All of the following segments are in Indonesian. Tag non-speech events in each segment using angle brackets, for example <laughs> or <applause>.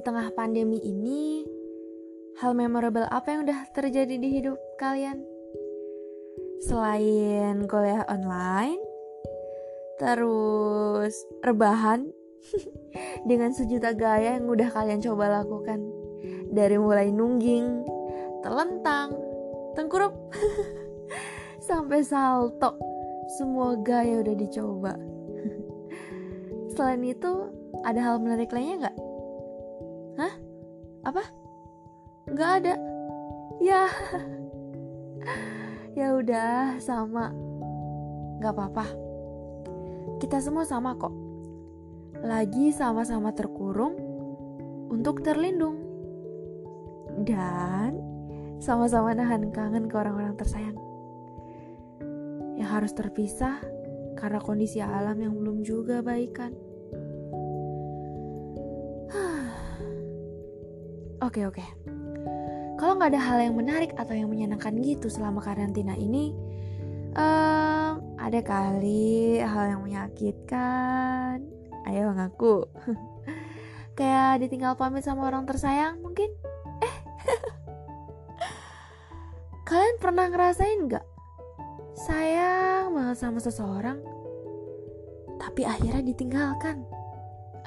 di tengah pandemi ini, hal memorable apa yang udah terjadi di hidup kalian? Selain kuliah online, terus rebahan <laughs> dengan sejuta gaya yang udah kalian coba lakukan. Dari mulai nungging, telentang, tengkurup, <laughs> sampai salto. Semua gaya udah dicoba. <laughs> Selain itu, ada hal menarik lainnya nggak? Apa? Nggak ada. Ya. <laughs> ya udah, sama. Nggak apa-apa. Kita semua sama kok. Lagi sama-sama terkurung untuk terlindung. Dan sama-sama nahan kangen ke orang-orang tersayang. Yang harus terpisah karena kondisi alam yang belum juga baikan. Oke oke. Kalau nggak ada hal yang menarik atau yang menyenangkan gitu selama karantina ini, um, ada kali hal yang menyakitkan. Ayo ngaku. <laughs> Kayak ditinggal pamit sama orang tersayang mungkin? Eh. <laughs> Kalian pernah ngerasain nggak? Sayang banget sama seseorang, tapi akhirnya ditinggalkan.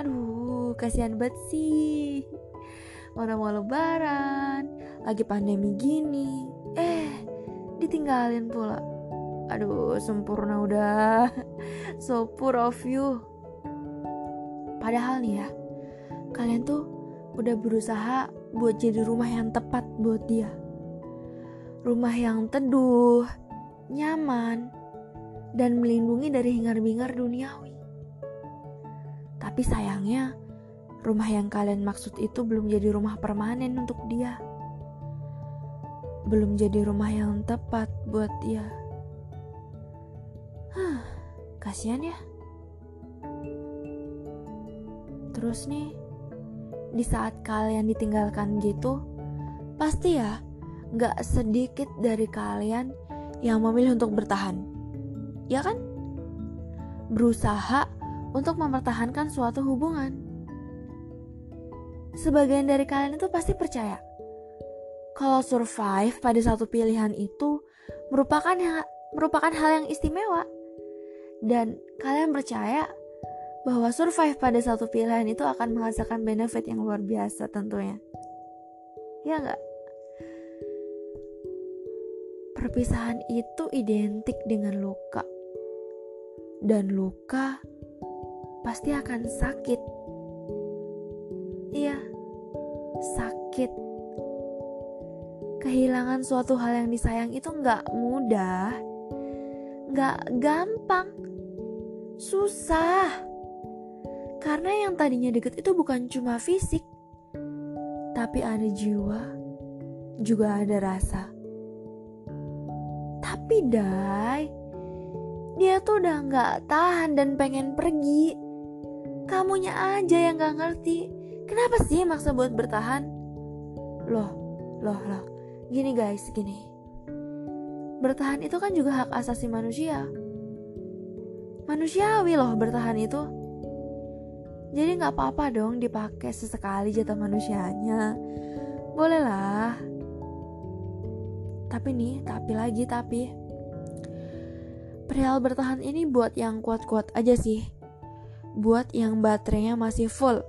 Aduh, kasihan banget sih mana mau lebaran, lagi pandemi gini, eh ditinggalin pula. Aduh, sempurna udah. <laughs> So poor of you. Padahal nih ya, kalian tuh udah berusaha buat jadi rumah yang tepat buat dia. Rumah yang teduh, nyaman, dan melindungi dari hingar-bingar duniawi. Tapi sayangnya, Rumah yang kalian maksud itu belum jadi rumah permanen untuk dia. Belum jadi rumah yang tepat buat dia. Hah, kasihan ya. Terus nih, di saat kalian ditinggalkan gitu, pasti ya gak sedikit dari kalian yang memilih untuk bertahan. Ya kan? Berusaha untuk mempertahankan suatu hubungan sebagian dari kalian itu pasti percaya. Kalau survive pada satu pilihan itu merupakan hal, merupakan hal yang istimewa. Dan kalian percaya bahwa survive pada satu pilihan itu akan menghasilkan benefit yang luar biasa tentunya. Ya nggak? Perpisahan itu identik dengan luka. Dan luka pasti akan sakit sakit. Kehilangan suatu hal yang disayang itu nggak mudah, nggak gampang, susah. Karena yang tadinya deket itu bukan cuma fisik, tapi ada jiwa, juga ada rasa. Tapi Dai, dia tuh udah nggak tahan dan pengen pergi. Kamunya aja yang gak ngerti Kenapa sih maksa buat bertahan? Loh, loh, loh. Gini guys, gini. Bertahan itu kan juga hak asasi manusia. Manusiawi loh bertahan itu. Jadi nggak apa-apa dong dipakai sesekali jatah manusianya. Boleh lah. Tapi nih, tapi lagi tapi. Perihal bertahan ini buat yang kuat-kuat aja sih. Buat yang baterainya masih full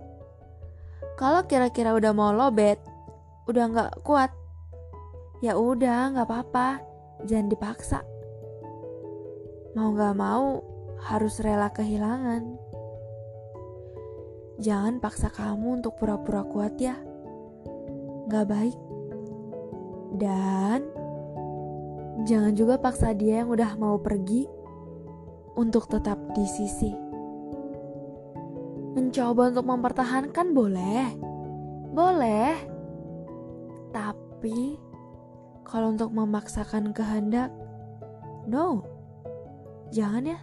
kalau kira-kira udah mau lobet, udah nggak kuat, ya udah nggak apa-apa, jangan dipaksa. Mau nggak mau harus rela kehilangan. Jangan paksa kamu untuk pura-pura kuat ya, nggak baik. Dan jangan juga paksa dia yang udah mau pergi untuk tetap di sisi. Mencoba untuk mempertahankan boleh. Boleh. Tapi kalau untuk memaksakan kehendak, no. Jangan ya.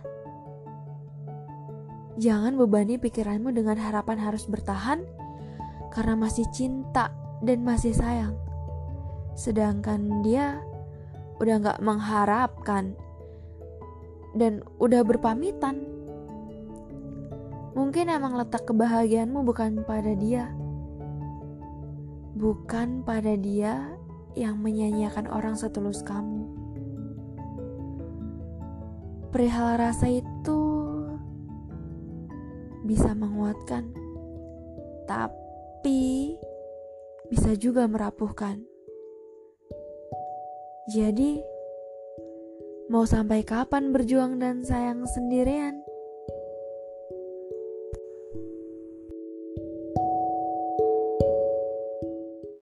Jangan bebani pikiranmu dengan harapan harus bertahan karena masih cinta dan masih sayang. Sedangkan dia udah gak mengharapkan dan udah berpamitan. Mungkin emang letak kebahagiaanmu bukan pada dia, bukan pada dia yang menyanyiakan orang setulus kamu. Perihal rasa itu bisa menguatkan, tapi bisa juga merapuhkan. Jadi, mau sampai kapan berjuang dan sayang sendirian?